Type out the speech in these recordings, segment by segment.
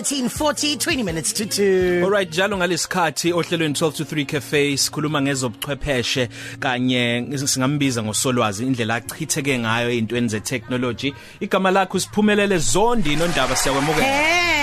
1340 20 minutes to 2 Alright njalo ngalesikhathi ohlelweni 12 to 3 cafe sikhuluma ngezobuchwepheshe kanye singambiza ngosolwazi indlela achitheke ngayo ezintweni ze technology igama lakho siphumelele zondi nondaba siyakwemukela. Hey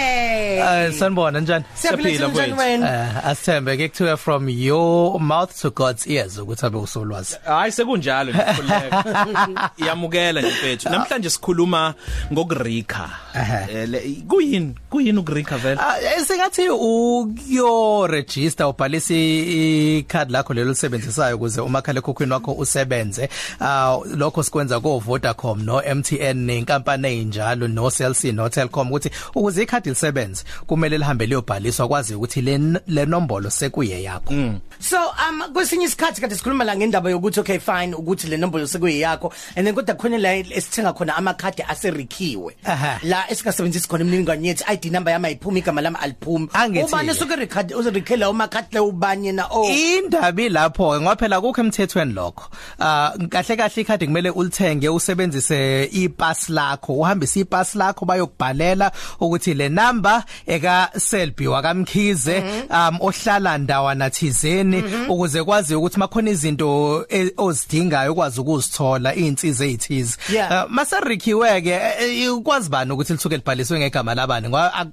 Uh sanibona njani? Siyaphila mfowethu. wena Uh asithembe ke kuthiwa from your mouth to God's ears ukuthi abe usolwazi. hayi sekunjalo ngikhuleka iyamukela nje mfethu namhlanje sikhuluma ngokurika Ehhe. Eh, le- kuyini kuyini ukurika vele Ah singathi uyo register ubhalisa icard lakho lelo lisebenzisayo ukuze umakhala ekhokhwini wakho usebenze. Ah lokho sikwenza ko Vodacom no MTN nenkampani enjalo no Cell C no Telkom ukuthi ukuze icard lisebenze kumele lihambe liyobhaliswa kwazi ukuthi le le nombolo sekuye yakho. So um kwesinye isikhathi kade sikhuluma la ngendaba yokuthi okay fine ukuthi le nombolo sekuyiyakho and then kodwa khona la esithenga khona amakhadi aserikhiwe. Aha. la esingasebenzisi khona imininingwane yethu ID number yami ayiphumi igama lami aliphumi. Ubani soke record uzirikhela umakhadi le ubanye na oh. Indaba lapho ngoba phela kukho emthethweni lokho. Ah kahle kahle ikhadi kumele ulithenge usebenzise ipass lakho uhambise ipass lakho bayokubhalela ukuthi le number eka Selby wakamkhize um ohlala ndawana thizeni. Ukuze kwazi ukuthi makhona izinto e- ozidingayo ukwazi ukuzithola izinsiza ezithize. Yeah. Ah, Maserikiwe ke ukwazi bani ukuthi lithuke libhaliswe ngegama labani?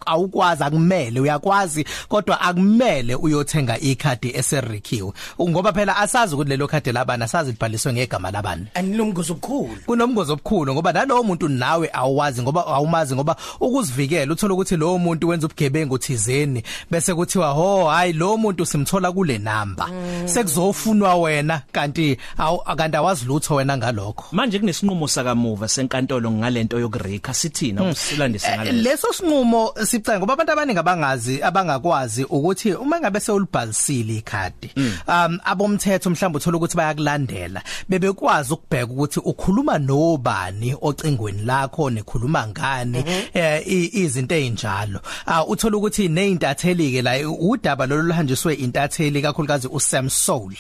Awukwazi akumele uyakwazi kodwa akumele uyothenga ikhadi eserikhiwe. Ngoba phela asazi ukuthi lelo khadi labani asazi libhaliswe ngegama labani. And lumgozo okukhulu kunomngozi obukhulu ngoba nalowo muntu nawe awuwazi ngoba awumazi ngoba ukuzivikela uthola ukuthi lowo muntu wenza ubugebengu thizeni bese kuthiwa ho hayi lo muntu simthola kule number sekuzofunwa wena kanti awu kanti awazi lutho wena ngalokho. Manje kunesinqumo sakamuva senkantolo ngalento yokurika sithina usilandise Eh, ngale leso sinqumo sicanga ngoba abantu abaningi abangazi abangakwazi ukuthi uma ngabe sewulibhalisile ikhadi um abomthetho mhlawumbe uthola ukuthi bayakulandela bebekwazi ukubheka ukuthi ukhuluma nobani ocingweni lakho nekhuluma ngani eh, i- izinto ezinjalo Ah, uthola ukuthi nezintatheli ke la udaba lolu luhanjiswe intatheli kakhulukazi uSam Soul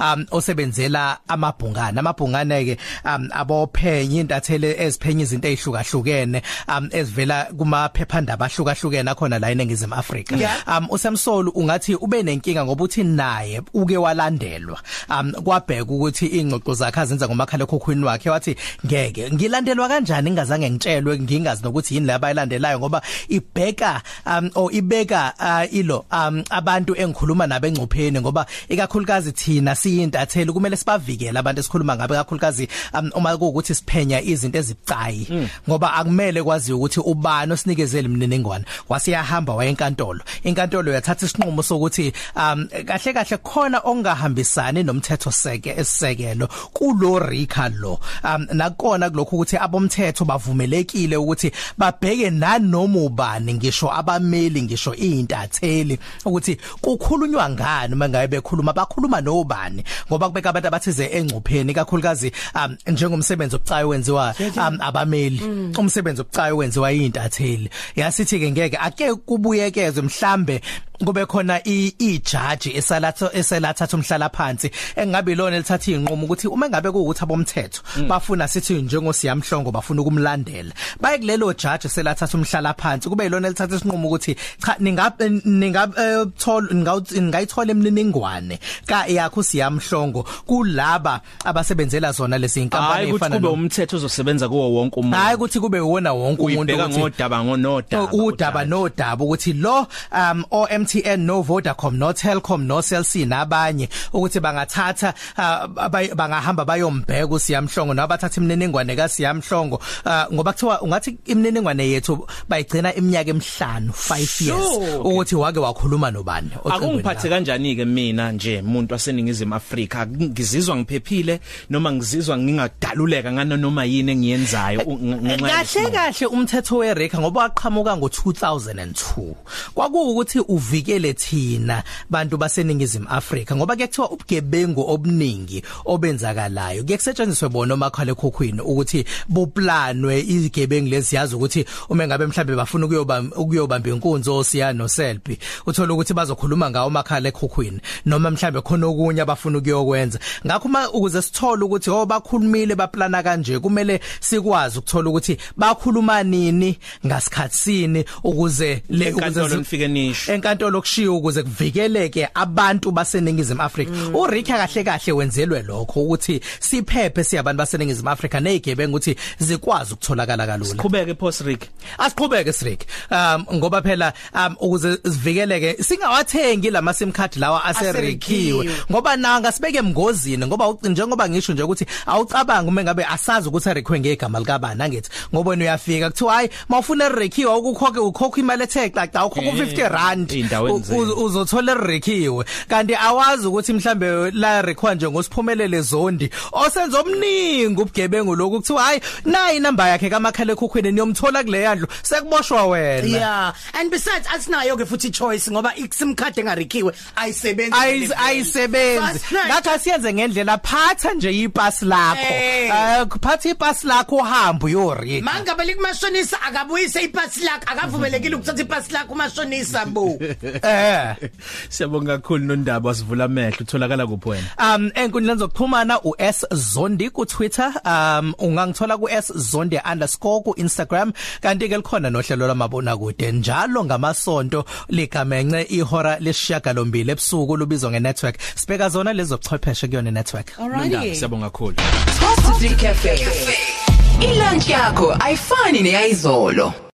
um osebenzela amabhungane. Amabhungane ke um abophenye intatheli eziphenya izinto ezihlukahlukene um ezivela kuma phephandaba ahlukahlukene akhona la eNingizimu Afrika. Yeah. um uSamsol ungathi ube nenkinga ngoba uthi naye uke walandelwa. Um kwabheka ukuthi ingxoxo zakhe azenza ngomakhala ekhokhwini wakhe wathi ngeke ngilandelwa kanjani? Ngingazange ngitshelwe ngingazi nokuthi yini la bayilandelayo ngoba ibheka um o ibeka uh, ilo um abantu engikhuluma nabo engcupheni ngoba ikakhulukazi thina siyintatheli kumele sibavikele abantu esikhuluma ngabe kakhulukazi um, uma kuukuthi siphenya izinto ezibucayi ngoba akumele kwazi ukuthi ubani osinikezele imininingwane. Wasiyahamba wayenkantolo inkantolo yathatha isinqumo sokuthi um kahle kahle khona ongahambisani nomthetho seke esisekelo kulo rika lo. Um nakona kulokho ukuthi abomthetho bavumelekile ukuthi babheke nanoma ubani ngisho abameli ngisho izintatheli ukuthi kukhulunywa ngani mangabe bekhuluma bakhuluma nobani? Ngoba kubeka abantu abathize engcupheni kakhulukazi um njengomsebenzi obucayi wenziwa um abameli. Umsebenzi obucayi wenziwa izintatheli yasithi ke ngeke ake kubuyekezwe mhlambe kube khona i- ijaji esalatha eselathatha umhlala phansi engabe lona lithatha inqumo ukuthi uma ngabe kuukuthi abomthetho bafuna sithi njengosiyamhlongo bafuna ukumlandela. Baye kulelo jaji eselathatha umhlala phansi kube yilona lithatha isinqumo ukuthi cha ningabe ningabe thola ngayithola emininingwane ka yakho siyamhlongo kulaba abasebenzela zona lezi hayi inkampani ukuthi efana kube no umthetho ozosebenza kuwo wonke umuntu. Hayi ukuthi kube wona wonke umuntu uyibheka ukuthi- ngodaba ngonodaba udaba nodaba ukuthi lo um o MTN no Vodacom no Telkom no Cell C nabanye ukuthi bangathatha ah, bangahamba bayombheka usiyamhlongo nabathatha imininingwane kaSiyamhlongo. Ah, ngoba kuthiwa ungathi imininingwane yethu bayigcina iminyaka emihlanu 5 years ukuthi wake wakhuluma nobani akungiphathe kanjani ke mina nje umuntu waseningizimu Afrika? Ngizizwa ngiphephile noma ngizizwa ngingadaluleka ngano noma yini engiyenzayo ngenxa kahle kahle umthetho weReka ngoba waqhamuka ngo2002 kwakuwukuthi kuvikele thina bantu baseningizimu Afrika ngoba kuyakuthiwa ubugebengu obuningi obenzakalayo kuyakusetshenziswe bona omakhala ekhokhwini ukuthi buplanwe izigebengu lezi yazi ukuthi uma ngabe mhlambe bafuna ukuyobamba ukuyobamba inkunzi osiya no Selby uthola ukuthi bazokhuluma ngawo makhala ekhokhwini noma mhlambe khona okunye abafuna ukuyokwenza ngakho uma ukuze sithole ukuthi oh bakhulumile baplana kanje kumele sikwazi ukuthola ukuthi bakhuluma nini ngasikhatsini ukuze le Enkantolo nifike nisho. Enkantolo kushiwo ukuze kuvikeleke abantu baseningizimu Afrika mm. uRicha kahle kahle wenzelwe lokho ukuthi siphephe siyabantu baseningizimu Afrika nezigebengu ukuthi zikwazi ukutholakala kalula Qhubeke post Rick. asiqhubeke Srik um ngoba phela um ukuze sivikeleke singawathengi lama sim card lawa aserikiwe Aserikiwe. ngoba nanga sibeke emngozini ngoba u- njengoba ngisho nje ukuthi awucabanga uma ngabe asazi ukuthi arikwe ngegama likabani angithi ngoba wena uyafika kuthiwa hayi mawufuna erikiwe ukukhokhe ukhokha imali ethe xaxa ukhokha Eh, 50 rand iy'ndaweni u- zenu. u- uzothola erikiwe kanti awazi ukuthi mhlambe la rekhwa nje ngosiphumelele zondi osenza omningi ubugebengu lokhu kuthiwa hayi nayi inamba yakhe kamakhala ekhukhwini niyomthola kule yandlu sekuboshwa wena. Yeah and besides asinayo ke futhi choice ngoba isim card engarikiwe ayisebenzi Ayis- ayisebenzi. Ngakho asiyenze ngendlela phatha nje ipasi lakho. Eh. eh phatha ipasi lakho uhamba uyorika. Mangabe likumashonisa akabuyise ipasi lakhe akavumelekile ukuthatha ipasi lakhe umashonisa bo eh Siyabonga kakhulu nondaba wasivula amehlo utholakala kuphi wena? um enkundleni zokuxhumana uS Zondi ku Twitter um ungangithola ku S Zondi underscore ku Instagram kanti ke likhona nohlelo lwamabona kude njalo ngamasonto ligamence ihora lesishiyagalombili ebusuku lubizwa ngenetwork sibeka zona lezo chwepheshe kuyona network Nondaba siyabonga kakhulu. Top 3 Cafe. Ilunch yakho ayifani neyizolo.